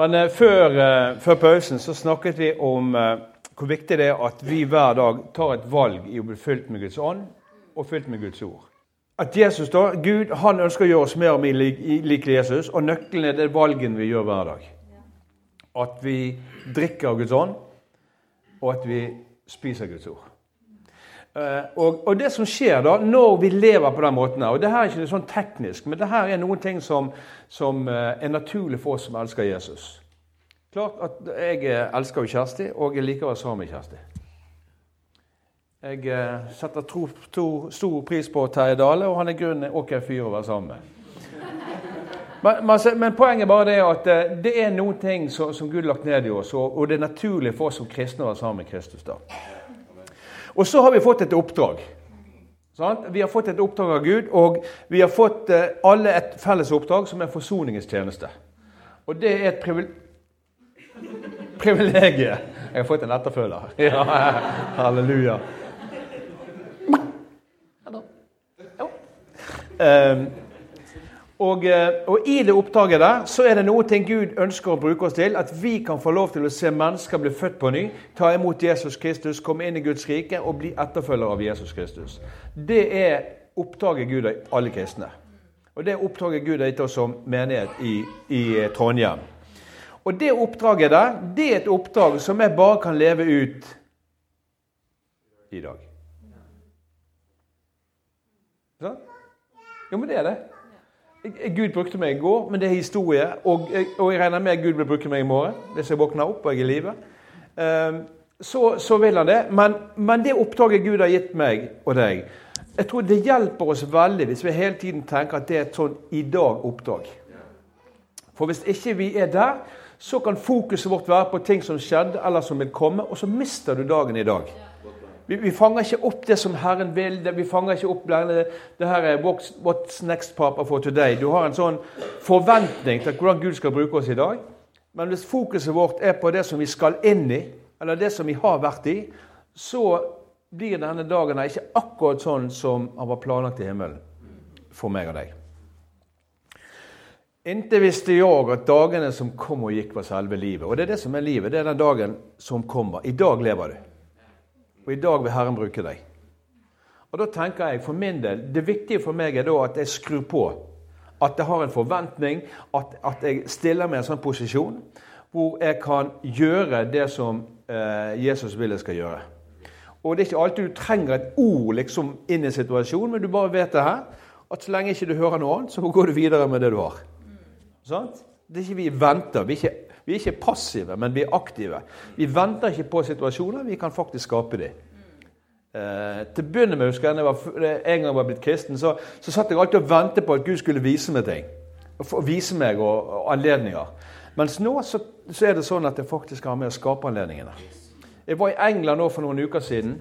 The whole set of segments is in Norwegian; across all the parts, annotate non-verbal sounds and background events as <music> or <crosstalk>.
Men eh, før, eh, før, pausen så snakket vi om eh, hvor viktig det er at vi hver dag tar et valg i å bli fylt med Guds ånd og fylt med Guds ord. At Jesus da, Gud han ønsker å gjøre oss mer og mer lik Jesus, og nøkkelen er det valgene vi gjør hver dag. At vi drikker av Guds ånd, og at vi spiser Guds ord. Uh, og, og, det som skjer da, når vi lever på den måten og det her er ikke sånn teknisk, men det her er noen ting som, som uh, er naturlig for oss som elsker Jesus. Klart at Jeg uh, elsker jo Kjersti, og jeg liker å være sammen med Kjersti. Jeg setter tro, to, stor pris på Terje Dale, og han er grunnen ok fyr å være sammen med. Men, men, men, poenget er bare det at det er noen ting som, som Gud har lagt ned i oss, og, og det er naturlig for oss som kristne å være sammen med Kristus. da. Og så har vi fått et oppdrag. Sant? Vi har fått et oppdrag av Gud, og vi har fått eh, alle et felles oppdrag som er forsoningens tjeneste. Og det er et privil privilegium. Jeg har fått en etterfølger. <laughs> Ja, halleluja. Um, og, eh, og, I det oppdraget der så er det noe ting Gud ønsker å bruke oss til. At vi kan få lov til å se mennesker bli født på ny, ta imot Jesus Kristus, komme inn i Guds rike og bli etterfølgere av Jesus Kristus. Det er oppdraget Gud har alle kristne. Og det oppdraget Gud har gitt oss som menighet i, i eh, Trondheim. Og det oppdraget der, det er et oppdrag som jeg bare kan leve ut i dag. Sånn? Jo, men det er det. Gud brukte meg i går, men det er historie. Og, og jeg regner med at Gud vil bruke meg i morgen, hvis jeg våkner opp og jeg er i live. Ehm, så, så, vil han det. Men, men, det oppdraget Gud har gitt meg og deg, jeg tror det hjelper oss veldig hvis vi hele tiden tenker at det er et sånn i dag-oppdrag. For hvis ikke vi er der, så kan fokuset vårt være på ting som skjedde, eller som vil komme, og så mister du dagen i dag. Vi, vi, fanger ikke opp det som Herren vil. Vi fanger ikke opp det, det her er What's next, Papa, for today? Du har en sånn forventning til hvordan Gud skal bruke oss i dag. Men hvis fokuset vårt er på det som vi skal inn i, eller det som vi har vært i, så blir denne dagen ikke akkurat sånn som han var planlagt i himmelen for meg og deg. Inntil visste jeg at dagene som kom og gikk, var selve livet. Og det er det som er livet. Det er den dagen som kommer. I dag lever du. Og i dag vil Herren bruke deg. Og da tenker jeg for min del, Det viktige for meg er da at jeg skrur på. At jeg har en forventning, at, at jeg stiller meg i en sånn posisjon hvor jeg kan gjøre det som eh, Jesus vil jeg skal gjøre. Og Det er ikke alltid du trenger et ord liksom inn i situasjonen, men du bare vet det her. At så lenge ikke du hører noe annet, så går du videre med det du har. Sånn? Det er ikke vi venter. Vi er ikke vi er ikke passive, men vi er aktive. Vi venter ikke på situasjoner, vi kan faktisk skape dem. Eh, til å begynne med, husker jeg, jeg var, en gang jeg var blitt kristen, så, så satt jeg alltid og ventet på at Gud skulle vise meg ting. Vise meg og, og anledninger. Mens nå så, så, er det sånn at jeg faktisk har med å skape anledningene. Jeg var i England nå for noen uker siden.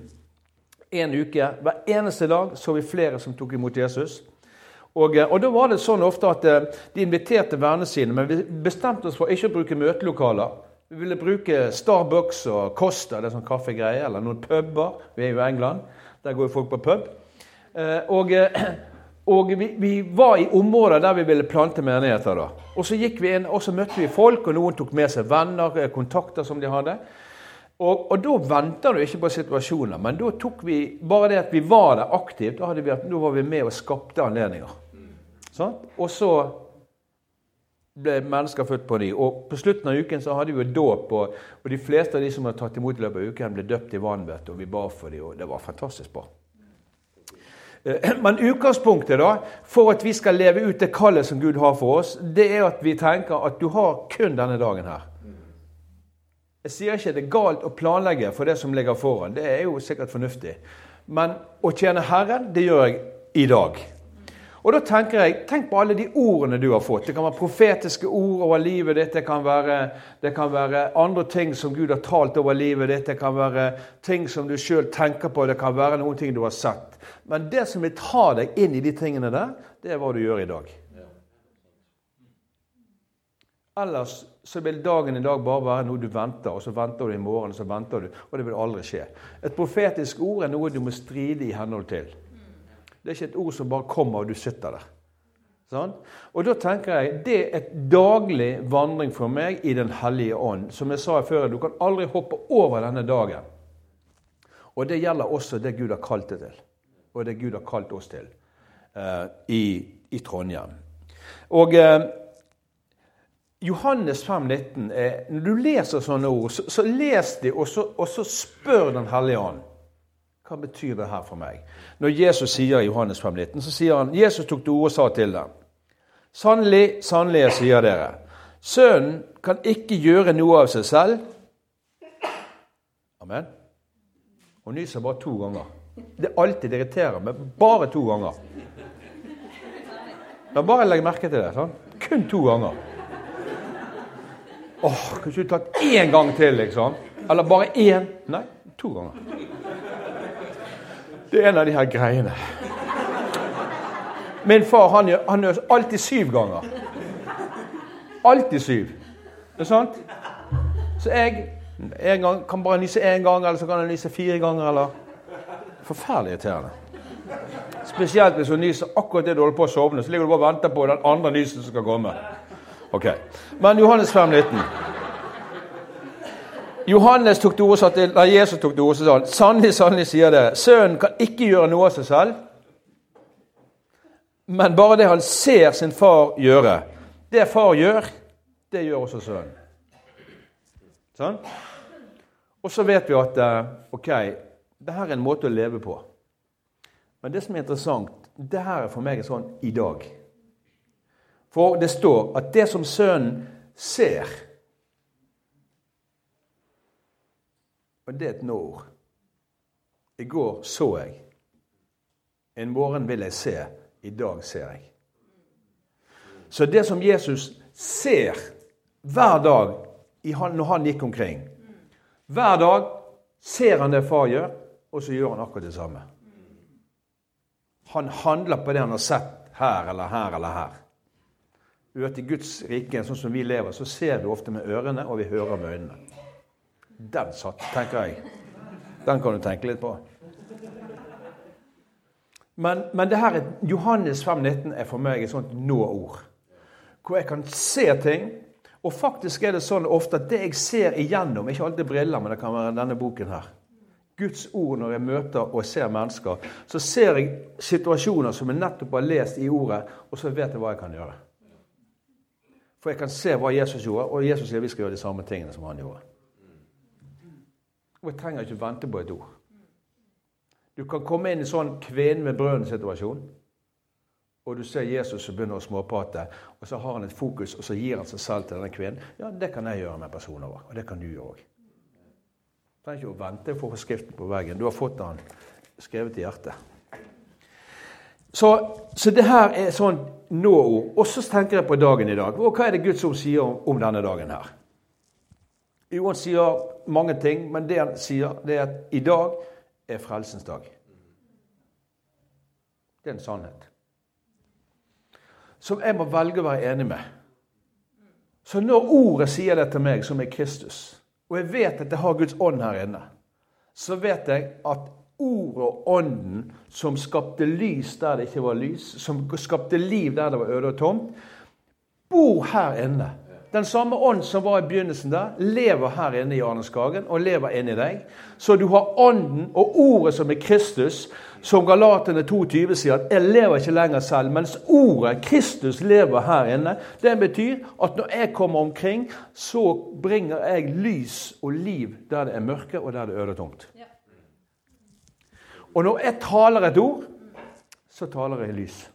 En uke. Hver eneste dag så vi flere som tok imot Jesus. Og, eh, og, Da var det sånn ofte at eh, de inviterte vennene sine, men vi bestemte oss for ikke å bruke møtelokaler. Vi ville bruke Starbucks og Costa, det er sånn kaffegreie, eller noen puber. Vi er jo i England. Der går jo folk på pub. Eh, og, og vi, vi, var i områder der vi ville plante menigheter. da. Og så gikk vi inn, og så møtte vi folk, og noen tok med seg venner, kontakter som de hadde. Og, og, da venter du ikke på situasjoner, men da tok vi bare det at vi var der aktivt. Da, vi, da var vi med og skapte anledninger. Sånn? Og så ble mennesker født på ny. Og på slutten av uken så hadde vi jo dåp, og, og, de fleste av de som hadde tatt imot i løpet av uken, ble døpt i vann, og vi ba for dem, og det var fantastisk bra. Eh, <clears throat> men utgangspunktet da, for at vi skal leve ut det kallet som Gud har for oss, det er at vi tenker at du har kun denne dagen her. Jeg sier ikke det er galt å planlegge for det som ligger foran. Det er jo sikkert fornuftig. Men å tjene Herren, det gjør jeg i dag. Og da tenker jeg, Tenk på alle de ordene du har fått. Det kan være profetiske ord over livet ditt. Det kan være, det kan være andre ting som Gud har talt over livet ditt. Det kan være ting som du sjøl tenker på. Det kan være noen ting du har sett. Men det som vil ta deg inn i de tingene der, det er hva du gjør i dag. Ellers så vil dagen i dag bare være noe du venter, og så venter du i morgen, og så venter du, og det vil aldri skje. Et profetisk ord er noe du må stride i henhold til. Det er ikke et ord som bare kommer, og du sitter der. Sånn? Og da tenker jeg det er et daglig vandring for meg i Den hellige ånd. Som jeg sa før, du kan aldri hoppe over denne dagen. Og det gjelder også det Gud har kalt det til, og det Gud har kalt oss til uh, i, i, Trondheim. Og uh, Johannes 5, 19, er, Når du leser sånne ord, så, så les de, og så, og så spør Den hellige ånd. Hva betyr det her for meg? Når Jesus sier i Johannes 5, 19, så sier han Jesus tok til orde og sa til dem Sannelig, sannelig, sier dere, Sønnen kan ikke gjøre noe av seg selv. Amen. Hun nyser bare to ganger. Det er alltid det irriterer meg. Bare to ganger. Da bare legg merke til det. sånn. Kun to ganger. Åh, Kunne du tatt én gang til, liksom? Eller bare én? Nei, to ganger. Det er en av de her greiene. Min far han han gjør alltid syv ganger. Alltid syv. Det er sant? Så jeg gang, kan bare nyse én gang, eller så kan jeg nyse fire ganger. eller... Forferdelig irriterende. Spesielt hvis hun nyser akkurat det du holder på å sovne. Så ligger du bare og venter på den andre nysen som skal komme. Ok. Men Johannes 5, 19. Johannes tok til orde, nei, Jesus tok til orde, sa han sannelig, sannelig sier dere, sønnen kan ikke gjøre noe av seg selv, men bare det han ser sin far gjøre. Det far gjør, det gjør også sønnen. Sånn? Og så vet vi at eh, ok, det her er en måte å leve på. Men det som er interessant, det her er for meg sånn i dag. For det står at det som sønnen ser Og det er et nå-ord. I går så jeg. En morgen vil jeg se. I dag ser jeg. Så det som Jesus ser hver dag når han gikk omkring Hver dag ser han det far gjør, og så gjør han akkurat det samme. Han handler på det han har sett her eller her eller her. Vet, I Guds rike, sånn som vi lever, så ser vi ofte med ørene, og vi hører med øynene. Den satt, tenker jeg. Den kan du tenke litt på. Men, men det her, Johannes 5,19 er for meg et sånt nå-ord. Hvor jeg kan se ting. Og faktisk er det sånn ofte at det jeg ser igjennom, ikke alltid briller, men det kan være denne boken her. Guds ord når jeg møter og ser mennesker, så ser jeg situasjoner som jeg nettopp har lest i ordet, og så vet jeg hva jeg kan gjøre. For jeg kan se hva Jesus gjorde, og Jesus sier vi skal gjøre de samme tingene som han gjorde. Og jeg trenger ikke vente på et ord. Du kan komme inn i sånn kvinnen med brønnen-situasjon, og du ser Jesus som begynner å småprate, og så har han et fokus, og så gir han seg selv til denne kvinnen. Ja, det kan jeg gjøre med personer over, og det kan du gjøre òg. Du trenger ikke å vente for å få skriften på veggen. Du har fått den skrevet i hjertet. Så, så det her er sånn nå-ord. Og så tenker jeg på dagen i dag. Og hva er det Guds ord sier om, om denne dagen her? Jo, han sier mange ting, men det han sier, det er at i dag er frelsens dag. Det er en sannhet. Som jeg må velge å være enig med. Så når ordet sier det til meg, som er Kristus, og jeg vet at jeg har Guds ånd her inne, så vet jeg at ordet og ånden som skapte lys der det ikke var lys, som skapte liv der det var øde og tomt, bor her inne. Den samme ånd som var i begynnelsen der, lever her inne i Arne Skagen og lever inni deg. Så du har ånden og ordet som er Kristus, som Galatene 22 sier at 'jeg lever ikke lenger selv', mens ordet Kristus lever her inne. Det betyr at når jeg kommer omkring, så bringer jeg lys og liv der det er mørke og der det er øde og tomt. Og når jeg taler et ord, så taler jeg lys.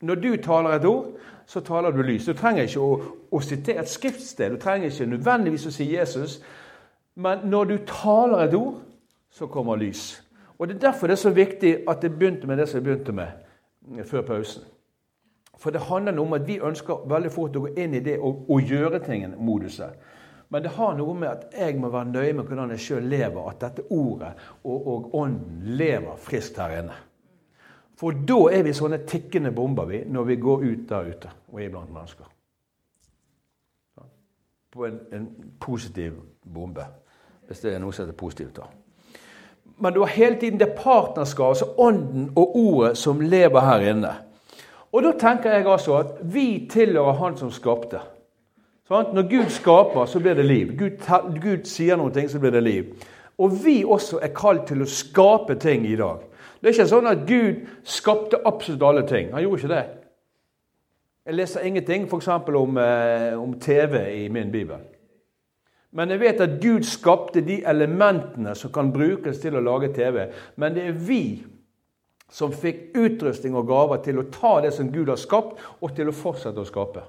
Når du taler et ord, så taler du lys. Du trenger ikke å, å sitere et skriftsted. Du trenger ikke nødvendigvis å si Jesus. Men når du taler et ord, så kommer lys. Og Det er derfor det er så viktig at det begynte med det som jeg begynte med eh, før pausen. For det handler om at vi ønsker veldig fort å gå inn i det og, og gjøre tingen-moduset. Men det har noe med at jeg må være nøye med hvordan jeg sjøl lever, at dette ordet og, og ånden lever friskt her inne. For da er vi sånne tikkende bomber vi, når vi går ut der ute og er blant mennesker. På en, en positiv bombe, hvis det er noe som heter positivt. da. Men du har hele tiden det partnerskapet, altså ånden og ordet, som lever her inne. Og da tenker jeg altså at vi tilhører Han som skapte. Sånn? Når Gud skaper, så blir det liv. Gud, Gud sier noe, så blir det liv. Og vi også er kalt til å skape ting i dag. Det er ikke sånn at Gud skapte absolutt alle ting. Han gjorde ikke det. Jeg leser ingenting f.eks. Om, eh, om TV i min bibel. Men jeg vet at Gud skapte de elementene som kan brukes til å lage TV. Men det er vi som fikk utrustning og gaver til å ta det som Gud har skapt, og til å fortsette å skape.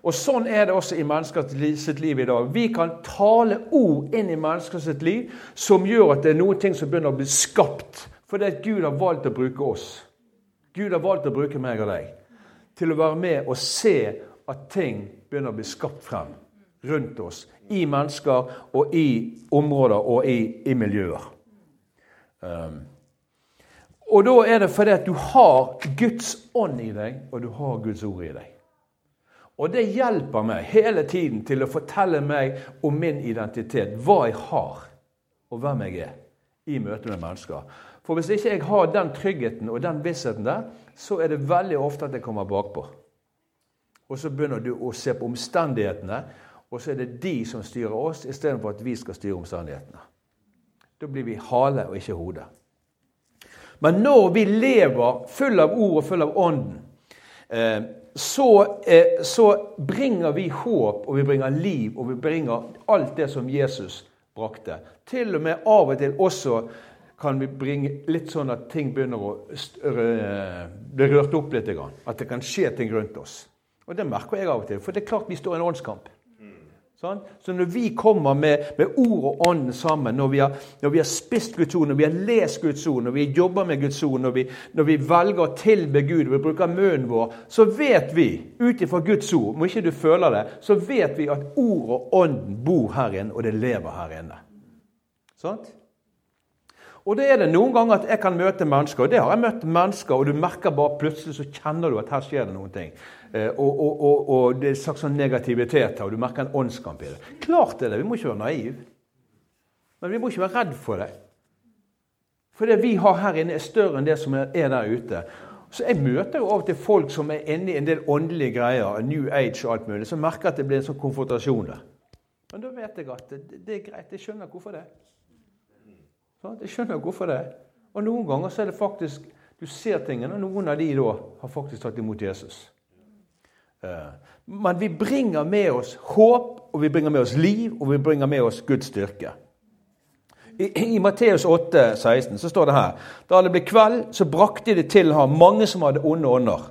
Og Sånn er det også i menneskers sitt liv i dag. Vi kan tale ord inn i menneskers sitt liv som gjør at det er noen ting som begynner å bli skapt. Fordi at Gud har valgt å bruke oss. Gud har valgt å bruke meg og deg til å være med og se at ting begynner å bli skapt frem rundt oss. I mennesker og i områder og i, i miljøer. Um, og da er det fordi at du har Guds ånd i deg, og du har Guds ord i deg. Og det hjelper meg hele tiden til å fortelle meg om min identitet, hva jeg har, og hvem jeg er, i møte med mennesker. For hvis ikke jeg har den tryggheten og den vissheten der, så er det veldig ofte at jeg kommer bakpå. Og så begynner du å se på omstendighetene, og så er det de som styrer oss, istedenfor at vi skal styre omstendighetene. Da blir vi hale og ikke hode. Men når vi lever full av ord og full av Ånden, eh, så, eh, så, bringer vi håp, og vi bringer liv, og vi bringer alt det som Jesus brakte. Til og med av og til også kan vi bringe litt sånn at ting begynner å bli rørt opp litt. At det kan skje ting rundt oss. Og det merker jeg av og til, for det er klart vi står i en åndskamp. Sånn? Så når vi kommer med, med ord og ånden sammen, når vi, har, når vi, har, spist Guds ord, når vi har lest Guds ord, når vi jobber med Guds ord, når vi, når vi velger å tilbe Gud, når vi bruker munnen vår, så vet vi, ut ifra Guds ord, om ikke du føler det, så vet vi at ord og ånden bor her inne, og det lever her inne. Sånn? Og det er det noen ganger at jeg kan møte mennesker, og det har jeg møtt mennesker, og du merker bare plutselig så kjenner du at her skjer det noen ting. Eh, og, og, og, og, det er en slags sånn negativitet her, og du merker en åndskamp i det. Klart er det, vi må ikke være naive. Men vi må ikke være redd for det. For det vi har her inne, er større enn det som er der ute. Så Jeg møter jo av og til folk som er inne i en del åndelige greier, New Age og alt mulig, som merker at det blir en sånn konfrontasjon der. Men da vet jeg at det, det er greit. Jeg skjønner hvorfor det. Så Jeg skjønner hvorfor det. Og noen ganger så er det faktisk Du ser tingene, og noen av de da har faktisk tatt imot Jesus. Eh, men vi bringer med oss håp, og vi bringer med oss liv, og vi bringer med oss Guds styrke. I, i Matteus 8, 16 så står det her Da det ble kveld, så brakte de til ham mange som hadde onde ånder.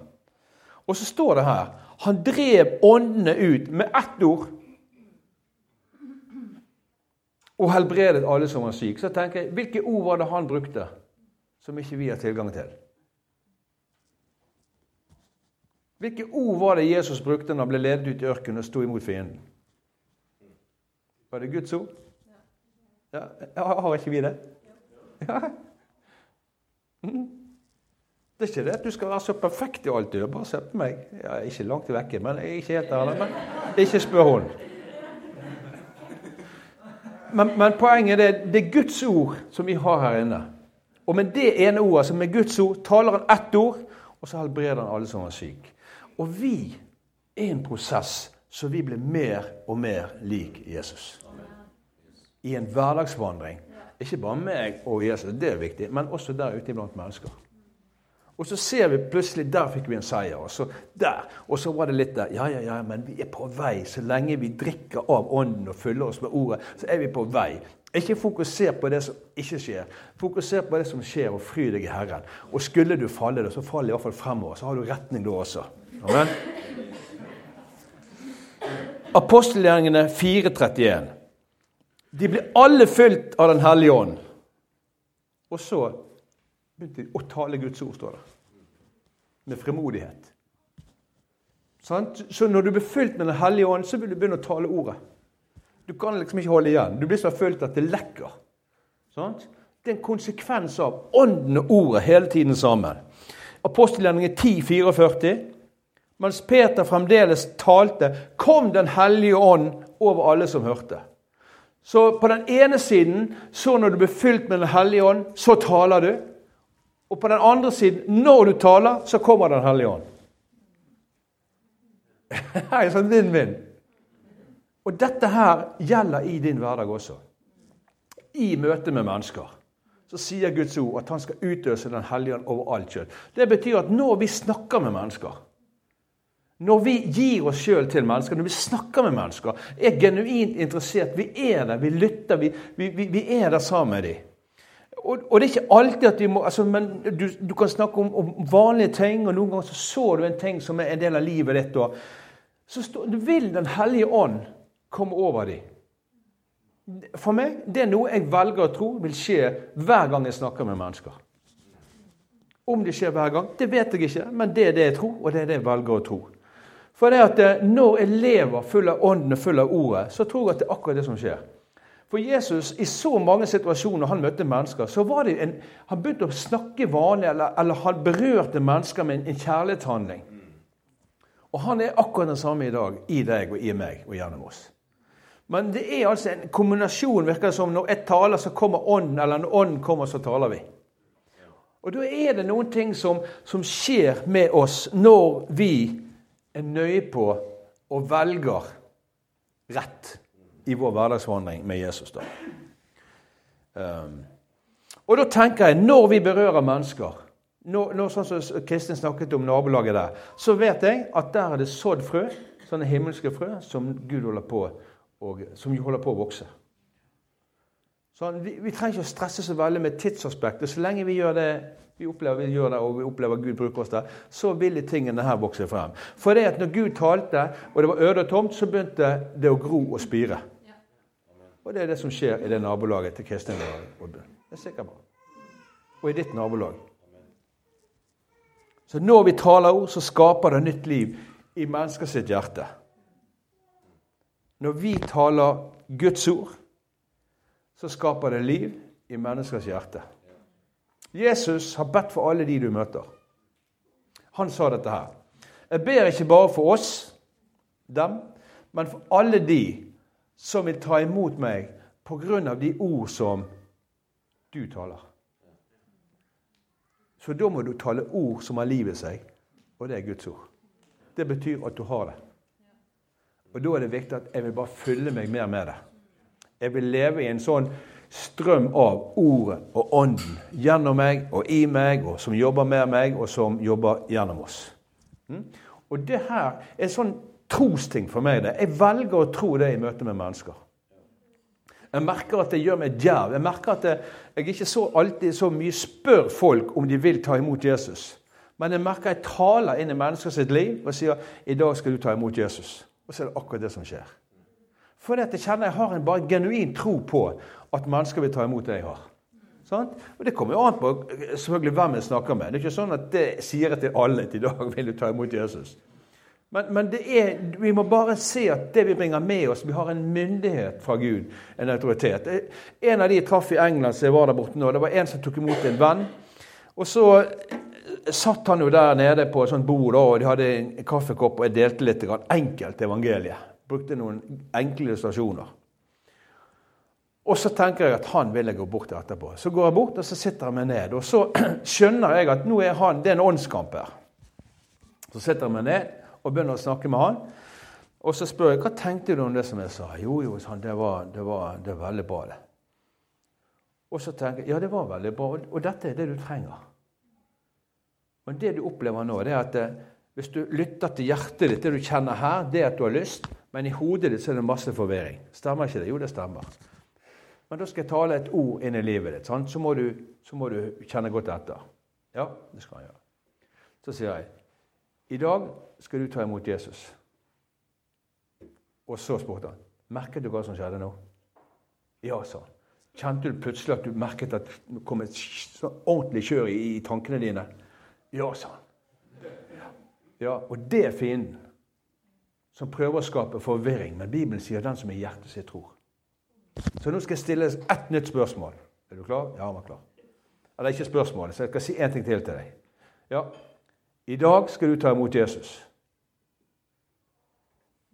Og så står det her Han drev åndene ut med ett ord. Og helbredet alle som var syke. Så tenker jeg, Hvilke ord var det han brukte som ikke vi har tilgang til? Hvilke ord var det Jesus brukte når han ble ledet ut i ørkenen og sto imot fienden? Var det Guds ord? Ja, Har ikke vi det? Ja. Mm. Det er ikke det at du skal være så perfekt i alt du gjør. Bare se på meg. Jeg ikke langt vekke, men jeg er ikke helt der. Men ikke spør hun. Men, men, poenget er det er Guds ord som vi har her inne. Og med det ene ordet, altså med Guds ord, taler han ett ord, og så helbreder han alle som er syke. Og vi er en prosess så vi blir mer og mer lik Jesus. I en hverdagsvandring. Ikke bare meg og Jesus, det er viktig, men også der ute blant mennesker. Og så ser vi plutselig Der fikk vi en seier. Og så der. Og så var det litt der. Ja, ja, ja, men vi er på vei. Så lenge vi drikker av Ånden og fyller oss med Ordet, så er vi på vei. Ikke fokuser på det som ikke skjer. Fokuser på det som skjer, og fry deg i Herren. Og skulle du falle, så fall iallfall fremover. Så har du retning da også. Amen. Apostelgjerningene 4.31. De ble alle fylt av Den hellige ånd. Og så begynte de å tale Guds ord, står det. Med frimodighet. Så når du blir fylt med Den hellige ånd, så vil du begynne å tale ordet. Du kan liksom ikke holde igjen. Du blir så fylt at det lekker. Det er en konsekvens av ånden og ordet hele tiden sammen. Apostelgjerningen 10, 44. Mens Peter fremdeles talte, kom Den hellige ånd over alle som hørte. Så på den ene siden, så når du blir fylt med Den hellige ånd, så taler du. Og på den andre siden, når du taler, så kommer Den hellige ånd. <laughs> Hei, sånn vinn-vinn. Og dette her gjelder i din hverdag også. I møte med mennesker så sier Guds ord at han skal utøse Den hellige ånd over alt kjøtt. Det betyr at når vi snakker med mennesker, når vi gir oss sjøl til mennesker, når vi snakker med mennesker, er genuint interessert, vi er der, vi lytter, vi, vi, vi er der sammen med dem. Og, og, det er ikke alltid at vi må altså, men du, du kan snakke om, om, vanlige ting, og noen ganger så, så du en ting som er en del av livet ditt. Og, så stå, vil Den hellige ånd komme over dem. For meg det er noe jeg velger å tro vil skje hver gang jeg snakker med mennesker. Om det skjer hver gang, det vet jeg ikke, men det er det jeg tror, og det er det jeg velger å tro. For det at eh, når jeg lever full av Ånden og full av Ordet, så tror jeg at det er akkurat det som skjer. For Jesus, i så mange situasjoner han møtte mennesker, så var det en, han begynte å snakke vanlig, eller, eller han berørte mennesker med en, en kjærlighetshandling. Og han er akkurat den samme i dag i deg og i meg og gjennom oss. Men det er altså en kombinasjon. virker det som Når jeg taler, så kommer Ånden, eller når Ånden kommer, så taler vi. Og da er det noen ting som, som skjer med oss når vi er nøye på og velger rett i vår hverdagsvandring med Jesus. da. Um, og da tenker jeg, når vi berører mennesker når, når sånn som Kristin snakket om nabolaget der, så vet jeg at der er det sådd frø, sånne himmelske frø, som Gud holder på og, som holder på å vokse. Sånn, vi, vi, trenger ikke å stresse så veldig med tidsaspektet. Så lenge vi gjør det vi opplever, vi gjør det, og vi opplever Gud bruker oss der, så vil de tingene her vokse frem. For det at når Gud talte, og det var øde og tomt, så begynte det å gro og spire. Og det er det som skjer i det nabolaget til Kristin Det er sikkert bra. Og i ditt nabolag. Så når vi taler ord, så skaper det nytt liv i menneskers hjerte når vi taler Guds ord, så skaper det liv i menneskers hjerte. Jesus har bedt for alle de du møter. Han sa dette her. Jeg ber ikke bare for oss, dem, men for alle de som vil ta imot meg av de ord som du taler. Så da må du tale ord som har liv i seg, og det er Guds ord. Det betyr at du har det. Og Da er det viktig at jeg vil bare fylle meg mer med det. Jeg vil leve i en sånn strøm av Ordet og Ånden gjennom meg og i meg, og som jobber med meg, og som jobber gjennom oss. Mm? Og det her er sånn trosting for meg. det. Jeg velger å tro det i møte med mennesker. Jeg merker at det gjør meg djerv. Jeg merker at jeg, jeg ikke så alltid så mye spør folk om de vil ta imot Jesus. Men jeg merker jeg taler inn i menneskers liv og sier i dag skal du ta imot Jesus. Og så er det akkurat det som skjer. For jeg kjenner jeg har en bare genuin tro på at mennesker vil ta imot det jeg har. Sånn? Og Det kommer jo an på selvfølgelig hvem jeg snakker med. Det er ikke sånn at det sier jeg til alle at i dag <laughs> vil du ta imot Jesus. Men, men er, vi må bare se at det vi bringer med oss Vi har en myndighet fra Gud, en autoritet. En av de jeg traff i England som jeg var der borte nå, det var en som tok imot en venn. Og så satt han jo der nede på et sånt bord, og de hadde en kaffekopp, og jeg delte litt enkelt evangelie. Brukte noen enkle illustrasjoner. Og så tenker jeg at han vil jeg gå bort til etterpå. Så går jeg bort og så sitter jeg meg ned. Og så <clears throat> skjønner jeg at nå er han, det er en åndskamp her. Så sitter jeg meg ned og begynner å snakke med han. Og så spør jeg hva tenkte du om det som jeg sa. Jo, jo, det var, det var, det var veldig bra, det. Og så tenker jeg ja, det var veldig bra, og dette er det du trenger. Men det du opplever nå, det er at eh, hvis du lytter til hjertet ditt, det du kjenner her, det at du har lyst, men i hodet ditt så er det masse forvirring. Stemmer ikke det? Jo, det stemmer. Men da skal jeg tale et ord inn i livet ditt. Så må, du, så, må du, kjenne godt etter. Ja, det skal jeg gjøre. Så sier jeg i dag skal du ta imot Jesus. Og så spurte han merket du hva som skjedde nå. Ja, sa han. Kjente du plutselig at du merket at det kom et ordentlig kjør i, i tankene dine? Ja, sa han. Ja, Og det er fienden som prøver å skape forvirring. Men Bibelen sier den som i hjertet sitt tror. Så nå skal jeg stille ett nytt spørsmål. Er du klar? Ja, han var klar. Eller ikke spørsmålet, så jeg skal si én ting til til deg. Ja, i dag skal du ta imot Jesus.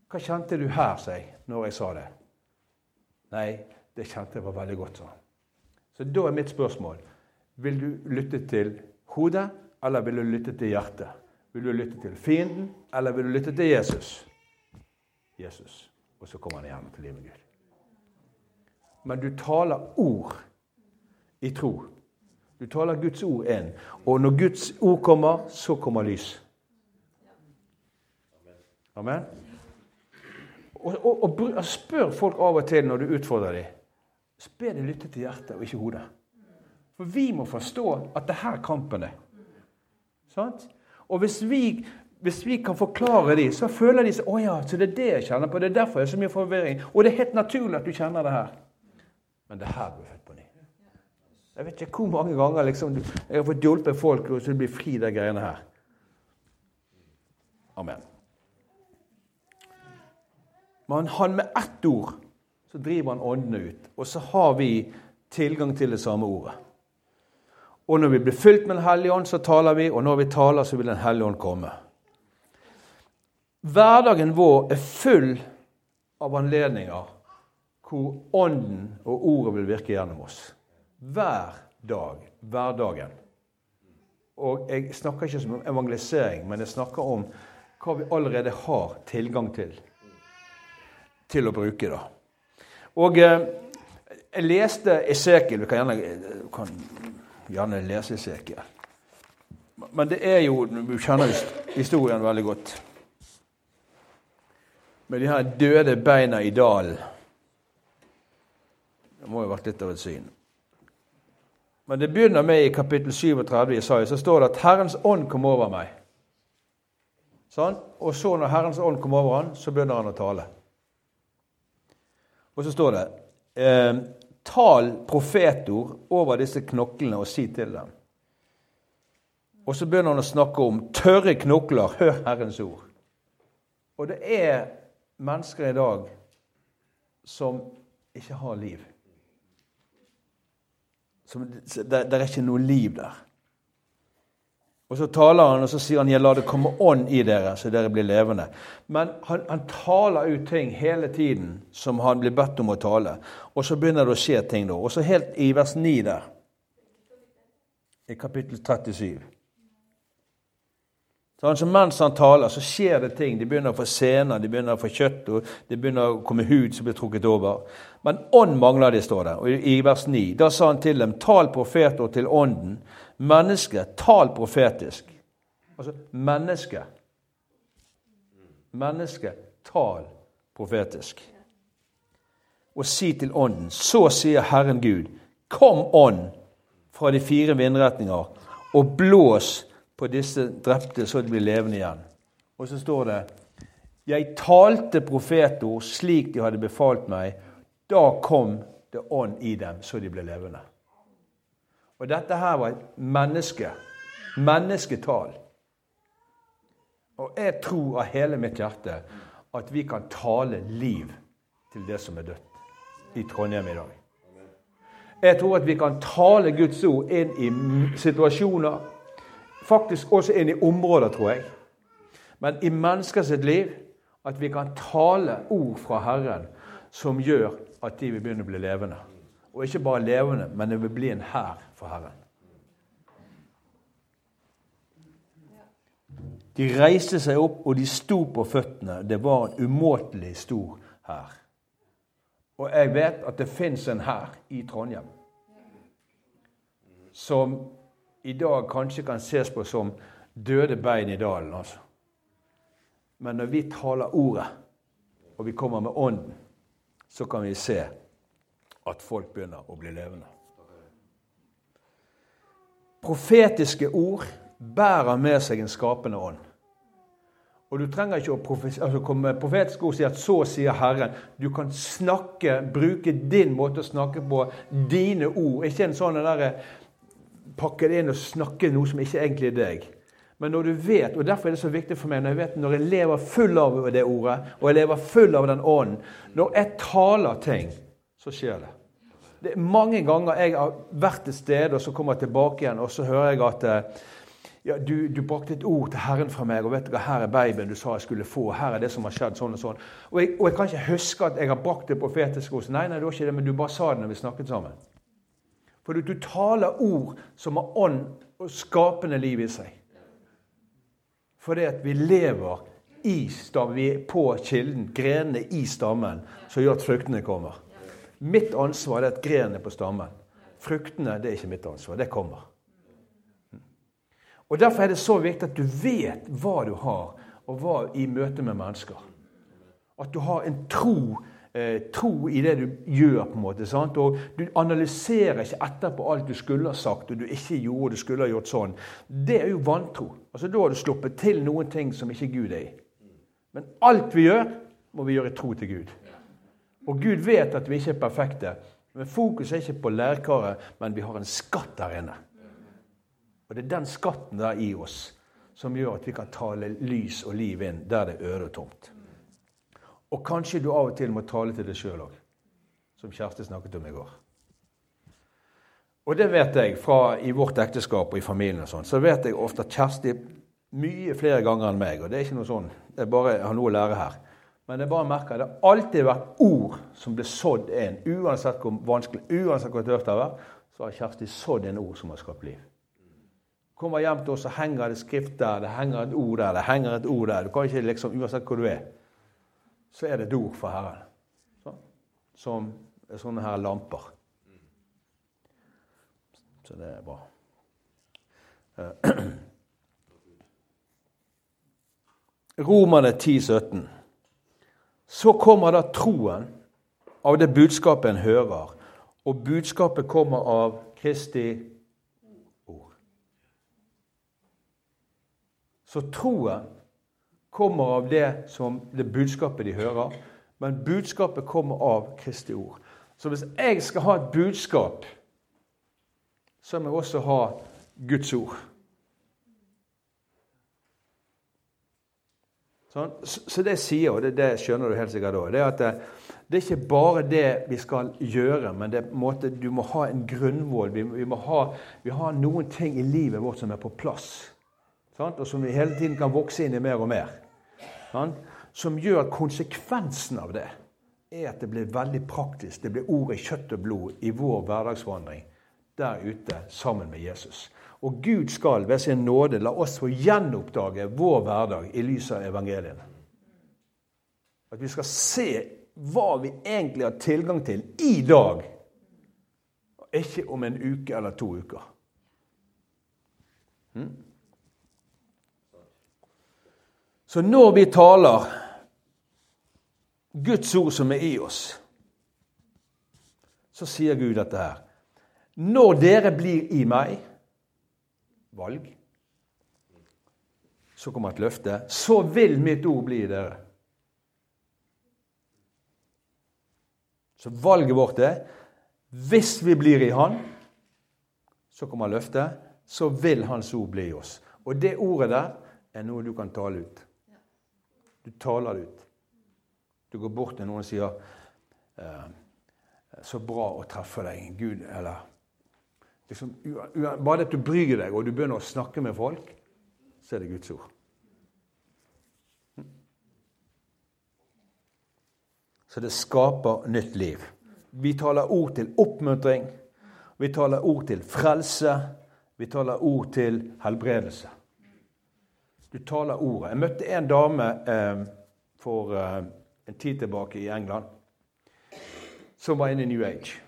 Hva kjente du her, seg, når jeg sa det? Nei, det kjente jeg var veldig godt, sa han. Så da er mitt spørsmål Vil du lytte til hodet, eller vil du lytte til hjertet? Vil du lytte til fienden, eller vil du lytte til Jesus? Jesus. Og så kommer han igjen til livet med Gud. Men du taler ord i tro. Du taler Guds ord inn. Og når Guds ord kommer, så kommer lys. Amen. Og, og, og, spør folk av og til når du utfordrer dem. Be dem lytte til hjertet og ikke hodet. For vi må forstå at det her kampen er. Sant? Og hvis vi, hvis vi kan forklare dem, så føler de seg å ja, så det er det jeg kjenner på. Det er derfor jeg har så mye forvirring. Og det er helt naturlig at du kjenner det her. Men det er her er født på ny. Jeg vet ikke hvor mange ganger liksom, jeg har fått hjulpet folk og så det blir fri, de greiene her. Amen. Men han med ett ord så driver han åndene ut. Og så har vi tilgang til det samme ordet. Og når vi blir fylt med Den hellige ånd, så taler vi, og når vi taler, så vil Den hellige ånd komme. Hverdagen vår er full av anledninger hvor Ånden og Ordet vil virke gjennom oss. Hver dag. Hverdagen. Og jeg snakker ikke om evangelisering, men jeg snakker om hva vi allerede har tilgang til til å bruke. da. Og eh, jeg leste Esekiel. Vi kan gjerne, kan gjerne lese Esekiel. Men det er jo Du kjenner historien veldig godt. Med de her døde beina i dalen. Det må jo ha vært litt av et syn. Men det begynner med i kapittel 37 i Isaiah, så står det at 'Herrens ånd kom over meg'. Sånn? Og så når Herrens ånd kom over han, så begynner han å tale. Og så står det eh, Tal profetord over disse knoklene og si til dem. Og så begynner han å snakke om tørre knokler, hør Herrens ord. Og det er mennesker i dag som ikke har liv. Det er ikke noe liv der. Og så taler han og så sier han, 'Jeg lar det komme ånd i dere, så dere blir levende'. Men han, han, taler ut ting hele tiden som han blir bedt om å tale. Og så begynner det å skje ting da. Og så helt i vers 9 der, i kapittel 37 så Mens han taler, så skjer det ting. De begynner å få sener, de begynner å få kjøtt, og det begynner å komme hud som blir trukket over. Men ånd mangler de, står det. Og i vers 9 da sa han til dem, tal profeter til ånden Menneske, tal profetisk. Altså menneske. Menneske, tal profetisk. Og si til Ånden, så sier Herren Gud, kom Ånd fra de fire vindretninger, og blås på disse drepte så de blir levende igjen. Og så står det Jeg talte profetord slik de hadde befalt meg. Da kom det ånd i dem, så de ble levende. Og dette her var et menneske. Mennesketall. Og jeg tror av hele mitt hjerte at vi kan tale liv til det som er dødt i Trondheim i dag. Jeg tror at vi kan tale Guds ord inn i situasjoner, faktisk også inn i områder, tror jeg. Men i menneskers liv at vi kan tale ord fra Herren som gjør at de vil begynne å bli levende. Og ikke bare levende, men det vil bli en hær for Herren. De reiste seg opp, og de sto på føttene. Det var en umåtelig stor hær. Og jeg vet at det fins en hær i Trondheim som i dag kanskje kan ses på som døde bein i dalen. altså. Men når vi taler ordet, og vi kommer med ånden, så kan vi se at folk begynner å bli levende. Profetiske ord bærer med seg en skapende ånd. Og Du trenger ikke å altså komme med profetiske ord og si at 'så sier Herren'. Du kan snakke, bruke din måte å snakke på, dine ord. Ikke en sånn der, pakke det inn og snakke noe som ikke egentlig er deg. Men når du vet, og derfor er det så viktig for meg når jeg vet når jeg lever full av det ordet, og jeg lever full av den ånden Når jeg taler ting, så skjer det. Det er mange ganger jeg har vært et sted, og så kommer jeg tilbake igjen, og så hører jeg at eh, ja, du, du brakte et ord til Herren fra meg, og vet du hva, her er babyen du sa jeg skulle få. Her er det som har skjedd, sånn og sånn. Og jeg, og jeg kan ikke huske at jeg har brakt det profetiske hos Nei, nei, det var ikke det, men du bare sa det når vi snakket sammen. For du taler ord som har ånd og skapende liv i seg. Fordi at vi lever i stammen, vi er på kilden, grenene i stammen, som gjør at fruktene kommer. Mitt ansvar er at grenene på stammen. Fruktene det er ikke mitt ansvar. Det kommer. Og Derfor er det så viktig at du vet hva du har, og hva i møte med mennesker. At du har en tro eh, tro i det du gjør. på en måte, sant? Og Du analyserer ikke etterpå alt du skulle ha sagt og du ikke gjorde du skulle ha gjort sånn. Det er jo vantro. Altså, Da har du sluppet til noen ting som ikke Gud er i. Men alt vi gjør, må vi gjøre i tro til Gud. Og Gud vet at vi ikke er perfekte. Men Fokus er ikke på lærkaret, men vi har en skatt der inne. Og det er den skatten der i oss som gjør at vi kan tale lys og liv inn der det er øde og tomt. Og kanskje du av og til må tale til deg sjøl òg, som Kjersti snakket om i går. Og det vet jeg fra i vårt ekteskap og i familien og sånn, så vet jeg ofte at Kjersti mye flere ganger enn meg. Og det er ikke noe sånn, er bare, jeg har noe å lære her. Men jeg bare merker at det har alltid vært ord som blir sådd inn. Uansett hvor vanskelig, uansett hvor tøft det har vært, så har Kjersti sådd en ord som har skapt liv. Kommer hjem til oss, så henger det skrift der, det henger et ord der, det henger et ord der. Du kan ikke liksom, Uansett hvor du er, så er det et ord for Herren. Så, som er sånne her lamper. Så det er bra. <clears throat> Romerne 10, 17. Så kommer da troen av det budskapet en hører, og budskapet kommer av Kristi ord. Så troen kommer av det som det budskapet de hører, men budskapet kommer av Kristi ord. Så hvis jeg skal ha et budskap, så må jeg også ha Guds ord. Sånn? Så det sier, og det, det skjønner du helt sikkert òg, det er at det, det, er ikke bare det vi skal gjøre, men det, måte, du må ha en grunnvoll. Vi, vi, må ha, vi har noen ting i livet vårt som er på plass, sant? og som vi hele tiden kan vokse inn i mer og mer som gjør at konsekvensen av det er at det blir veldig praktisk. Det blir ordet kjøtt og blod i vår hverdagsvandring der ute sammen med Jesus. Og Gud skal ved sin nåde la oss få gjenoppdage vår hverdag i lys av evangeliene. At vi skal se hva vi egentlig har tilgang til i dag, ikke om en uke eller to uker. Hmm? Så når vi taler Guds ord som er i oss, så sier Gud dette her. Når dere blir i meg valg, så kommer et løfte. Så vil mitt ord bli i dere. Så valget vårt er hvis vi blir i Han, så kommer løftet. Så vil Hans ord bli i oss. Og det ordet der er noe du kan tale ut. Du taler det ut. Du går bort til noen og sier eh, 'Så bra å treffe deg, Gud', eller liksom, Bare det at du bryr deg, og du begynner å snakke med folk, så er det Guds ord. Så det skaper nytt liv. Vi taler ord til oppmuntring. Vi taler ord til frelse. Vi taler ord til helbredelse. Du taler ordet. Jeg møtte en dame eh, for eh, en tid tilbake i England som var inne i New Age.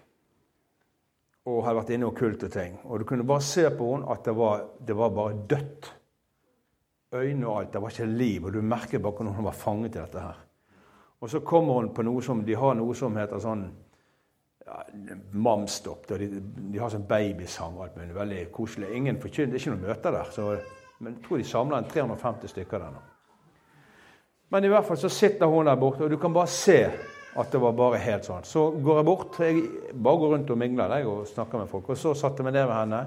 Og hadde vært inne i okkulte ting. Og du kunne bare se på henne at det var, det var bare dødt. Øyne og alt. Det var ikke liv. Og du merker bare hvordan hun var fanget i dette her. Og så kommer hun på noe som De har noe som heter sånn ja, Mamstopp. De, de, har sånn babysang og alt mulig. Veldig koselig. Ingen forkynner, Det er ikke noe møter der. så men jeg tror de samla 350 stykker der nå. Men i hvert fall så sitter hun der borte, og du kan bare se at det var bare helt sånn. Så går jeg bort. Jeg bare går rundt og mingler deg og snakker med folk. Og så satte jeg meg ned med henne,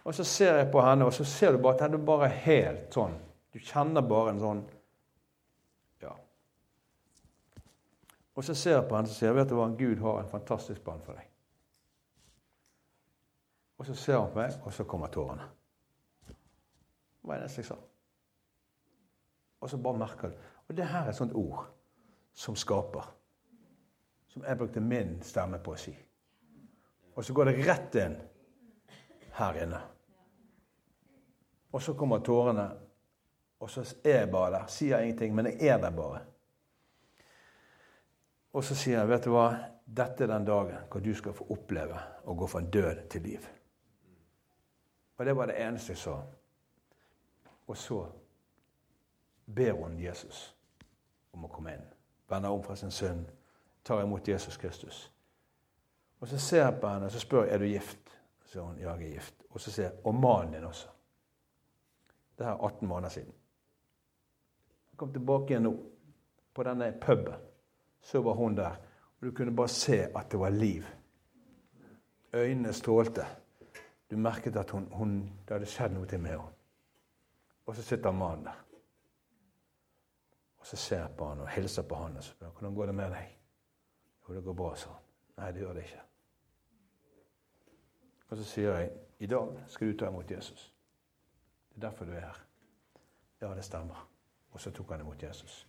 og så ser jeg på henne, og så ser du bare at er bare helt sånn. Du kjenner bare en sånn Ja. Og så ser jeg på henne og sier vet du hva, Gud har en fantastisk plan for deg. Og så ser hun på meg, og så kommer tårene var det eneste jeg sa. Og så bare merker du. Og det her er et sånt ord som skaper. Som jeg brukte min stemme på å si. Og så går det rett inn her inne. Og så kommer tårene, og så er jeg bare der. Sier ingenting, men jeg er der bare. Og så sier jeg, vet du hva, dette er den dagen hvor du skal få oppleve å gå fra død til liv. Og det var det eneste jeg sa. Og så ber hun Jesus om å komme inn. Vender om fra sin synd, tar imot Jesus Kristus. Og så ser jeg på henne og så spør jeg, er du gift. Så hun ja, jeg er gift. Og så sier jeg og mannen din også. Det er 18 måneder siden. Jeg kom tilbake igjen nå, på denne puben. Så var hun der. Og du kunne bare se at det var liv. Øynene strålte. Du merket at hun, hun, det hadde skjedd noe til med henne. Og så sitter mannen der. Og så ser jeg på han og hilser på han og spør hvordan går det med deg. Jo, det går bra, sa han. Nei, det gjør det ikke. Og så sier jeg i dag skal du ta imot Jesus. Det er derfor du er her. Ja, det stemmer. Og så tok han imot Jesus.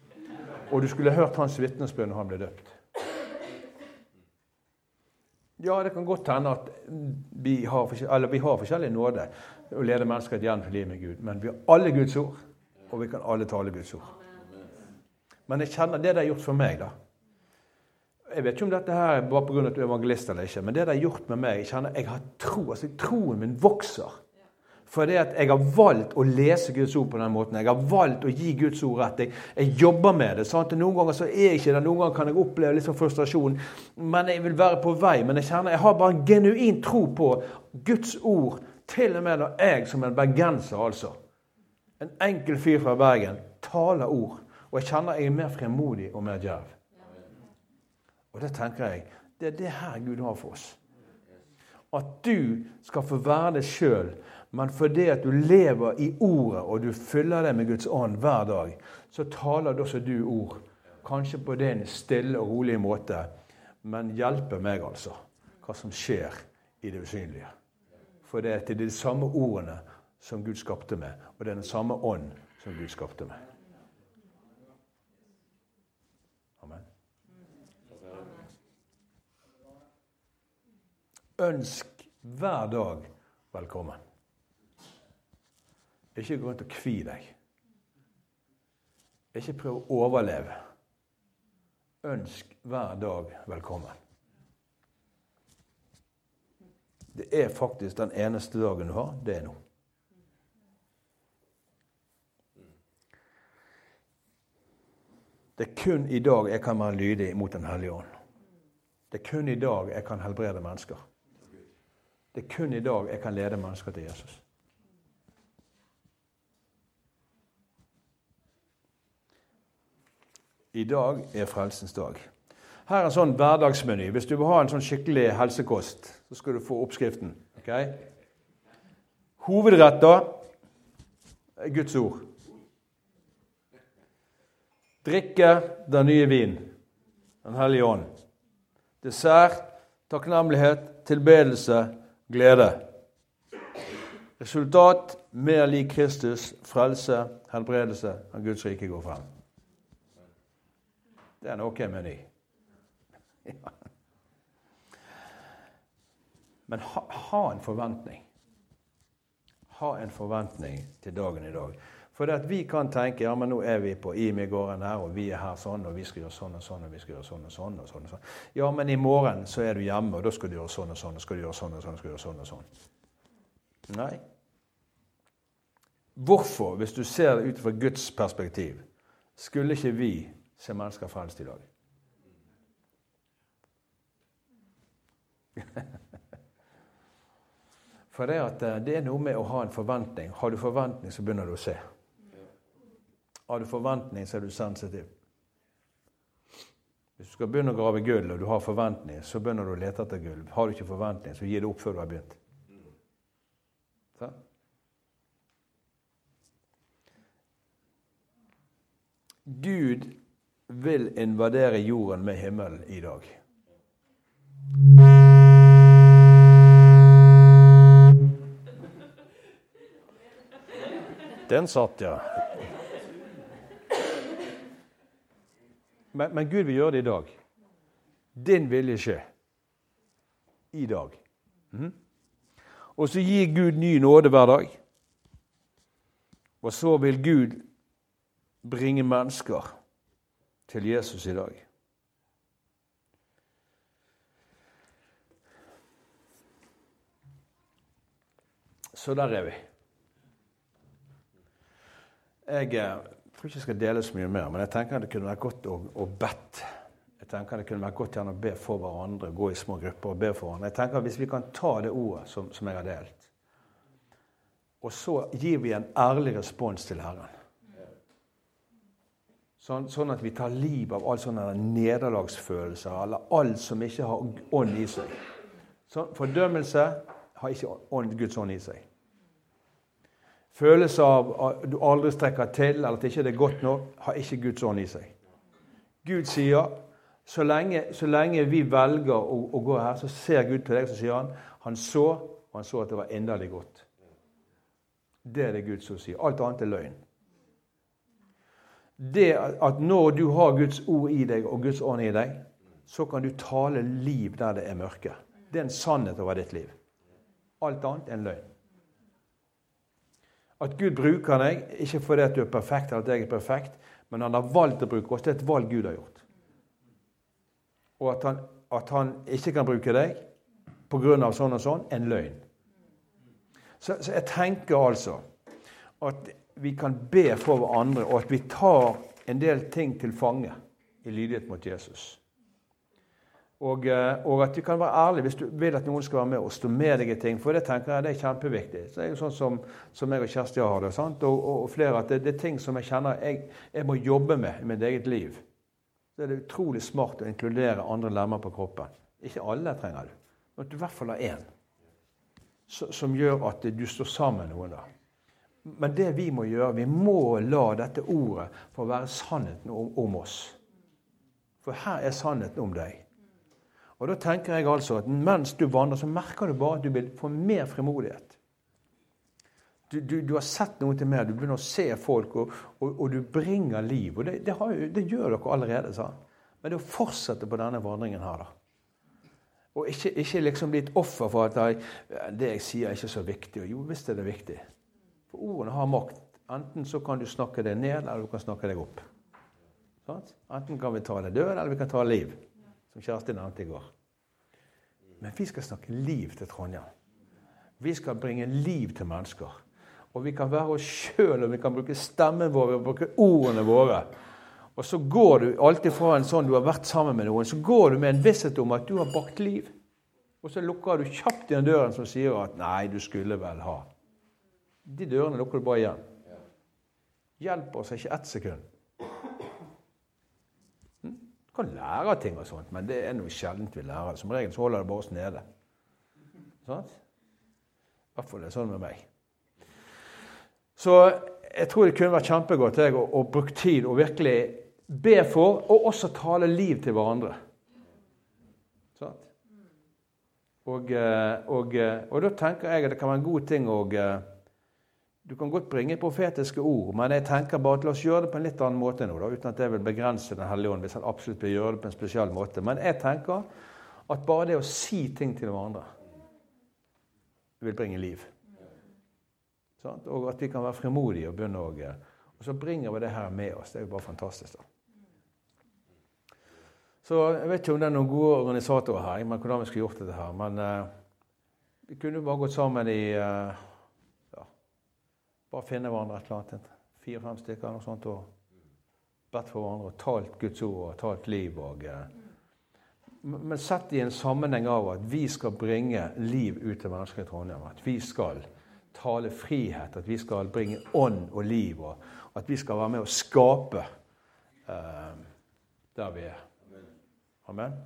Og du skulle hørt hans vitnesbyrd når han ble døpt. Ja, det kan godt hende at vi har, vi har forskjellig nåde å lede mennesker et gjennom liv med Gud, men vi har alle Guds ord, og vi kan alle tale Guds ord. Men jeg kjenner det det har gjort for meg, da. Jeg vet ikke om dette her er bare pga. at du er evangelist eller ikke, men det det har gjort med meg Jeg kjenner jeg har tro, altså Troen min vokser. Fordi at jeg har valgt å lese Guds ord på den måten. Jeg har valgt å gi Guds ord rett. Jeg, jeg jobber med det. Sant? Noen ganger så er jeg ikke det. Noen ganger kan jeg oppleve litt sånn frustrasjon. Men jeg vil være på vei. Men jeg kjenner jeg har bare en genuin tro på Guds ord. Til og med når jeg som en bergenser, altså, en enkel fyr fra Bergen, taler ord. Og jeg kjenner jeg er mer fremodig og mer djerv. Og det tenker jeg det er det her Gud har for oss. At du skal få være det sjøl, men fordi at du lever i Ordet, og du fyller det med Guds ånd hver dag, så taler også du ord. Kanskje på din stille og rolige måte, men hjelper meg, altså, hva som skjer i det usynlige. For det er de samme ordene som Gud skapte med, og det er den samme ånd som Gud skapte med. Ønsk hver dag velkommen. Ikke gå rundt og kvi deg. Ikke prøv å overleve. Ønsk hver dag velkommen. Det er faktisk den eneste dagen du har. Det er nå. Det er kun i dag jeg kan være lydig mot Den hellige ånd. Det er kun i dag jeg kan helbrede mennesker. Det er kun i dag jeg kan lede mennesker til Jesus. I dag er frelsens dag. Her er en sånn hverdagsmeny. Hvis du vil ha en sånn skikkelig helsekost, så skal du få oppskriften. Okay? Hovedretter er Guds ord. Drikke den nye vin, Den hellige ånd. Dessert, takknemlighet, tilbedelse, glede. Resultat mer lik Kristus, frelse, helbredelse av Guds rike går frem. Det er en ok meny. <laughs> Ja. Men ha, ha, en forventning. Ha en forventning til dagen i dag. For at vi kan tenke ja, men nå er vi på IMI-gården her, og vi er her sånn, og vi skal gjøre sånn og sånn, og vi skal gjøre sånn og sånn. og sånn og sånn. Ja, men i morgen så er du hjemme, og da skal du gjøre sånn og sånn, og skal du gjøre sånn og sånn. og skal du gjøre sånn og sånn. Nei. Hvorfor, hvis du ser det ut fra Guds perspektiv, skulle ikke vi se mennesker frelst i dag? <laughs> For det, at eh, det er noe med å ha en forventning. Har du forventning, så begynner du å se. Har du forventning, så er du sensitiv. Hvis du skal begynne å grave gull, og du har forventning, så begynner du å lete etter gull. Har du ikke forventning, så gi det opp før du har begynt. Så? Gud vil invadere jorden med himmelen i dag. Den satt, ja. Men, men, Gud vil gjøre det i dag. Din vilje skje. I dag. Mm. Og så gir Gud ny nåde hver dag. Og så vil Gud bringe mennesker til Jesus i dag. Så der er vi. Jeg eh, tror ikke jeg skal dele så mye mer, men jeg tenker at det kunne vært godt å, å bedt. Jeg tenker det kunne vært godt gjerne å be for hverandre, gå i små grupper og be for hverandre. Jeg tenker at Hvis vi kan ta det ordet som, som jeg har delt, og så gir vi en ærlig respons til Herren Sånn, sånn, at vi tar livet av all sånne nederlagsfølelser eller alt som ikke har ånd i seg. Sånn, fordømmelse har ikke ånd, Guds ånd i seg. Følelse av at du aldri strekker til, eller at det ikke er godt nok, har ikke Guds ånd i seg. Gud sier så lenge, så lenge vi velger å, å, gå her, så ser Gud til deg, så sier han han så, og han så at det var inderlig godt. Det er det Gud som sier. Alt annet er løgn det at når du har Guds ord i deg og Guds ånd i deg, så kan du tale liv der det er mørke. Det er en sannhet over ditt liv. Alt annet er en løgn. At Gud bruker deg, ikke fordi at du er perfekt, eller at jeg er perfekt, men han har valgt å bruke oss. Det er et valg Gud har gjort. Og at han, at han ikke kan bruke deg pga. sånn og sånn, en løgn. Så, så jeg tenker altså at vi kan be for hverandre, og at vi tar en del ting til fange i lydighet mot Jesus. Og, eh, og, at vi kan være ærlige hvis du vil at noen skal være med og stå med deg i ting. For det tenker jeg det er kjempeviktig. Så det er jo sånn som, som jeg og Kjersti har det. Og, og, flere at det, det, er ting som jeg kjenner jeg, jeg, må jobbe med i mitt eget liv. Så er det utrolig smart å inkludere andre lemmer på kroppen. Ikke alle trenger du, men at du i hvert fall har én som gjør at du står sammen med noen. da. Men det vi må gjøre, vi må la dette ordet få være sannheten om, om oss. For her er sannheten om deg. Og Da tenker jeg altså at mens du vandrer, så merker du bare at du vil få mer frimodighet. Du, du, du har sett noe til mer, du begynner å se folk, og, og, og du bringer liv. Og det, det, har, det, gjør dere allerede. sa Men det å fortsette på denne vandringen her, da. Og ikke, ikke liksom bli et offer for at jeg, det jeg sier, er ikke så viktig. Jo, visst er det viktig. For ordene har makt. Enten så kan du snakke deg ned, eller du kan snakke deg opp. Enten kan vi ta deg død, eller vi kan ta liv. Som Kjersti nevnte i går. Men vi skal snakke liv til Trondheim. Vi skal bringe liv til mennesker. Og vi kan være oss sjøl, og vi kan bruke stemmen vår, vi kan bruke ordene våre. Og så går du alltid fra en sånn du har vært sammen med noen, så går du med en visshet om at du har bakt liv. Og så lukker du kjapt igjen døren som sier at 'nei, du skulle vel ha'. De dørene lukker du bare igjen. Hjelper oss ikke ett sekund. Du kan lære ting, og sånt, men det er noe sjeldent vi lærer. Som regel så holder det bare oss nede. Sånn? I hvert fall er det sånn med meg. Så jeg tror det kunne vært kjempegodt jeg, å, å bruke tid og virkelig be for, og også tale liv til hverandre. Sånn? Og, eh, og, eh, og, da tenker jeg at det kan være en god ting å du kan godt bringe profetiske ord, men jeg tenker bare at la oss gjøre det på en litt annen måte nå, da, uten at jeg vil begrense Den hellige ånd hvis han absolutt vil gjøre det på en spesiell måte. Men jeg tenker at bare det å si ting til hverandre vil bringe liv. Sånn? Og at vi kan være frimodige og begynne å Og så bringer vi det her med oss. Det er jo bare fantastisk. da. Så Jeg vet ikke om det er noen gode organisatorer her, men hvordan vi skulle gjort dette her. Men uh, vi kunne jo bare gått sammen i uh, bare finne hverandre et eller annet. Fire-fem stykker eller noe sånt, og bedt for hverandre og talt Guds ord og talt liv. Og, eh, men sett i en sammenheng av at vi skal bringe liv ut til mennesker i Trondheim. At vi skal tale frihet, at vi skal bringe ånd og liv. Og at vi skal være med å skape eh, der vi er. Amen.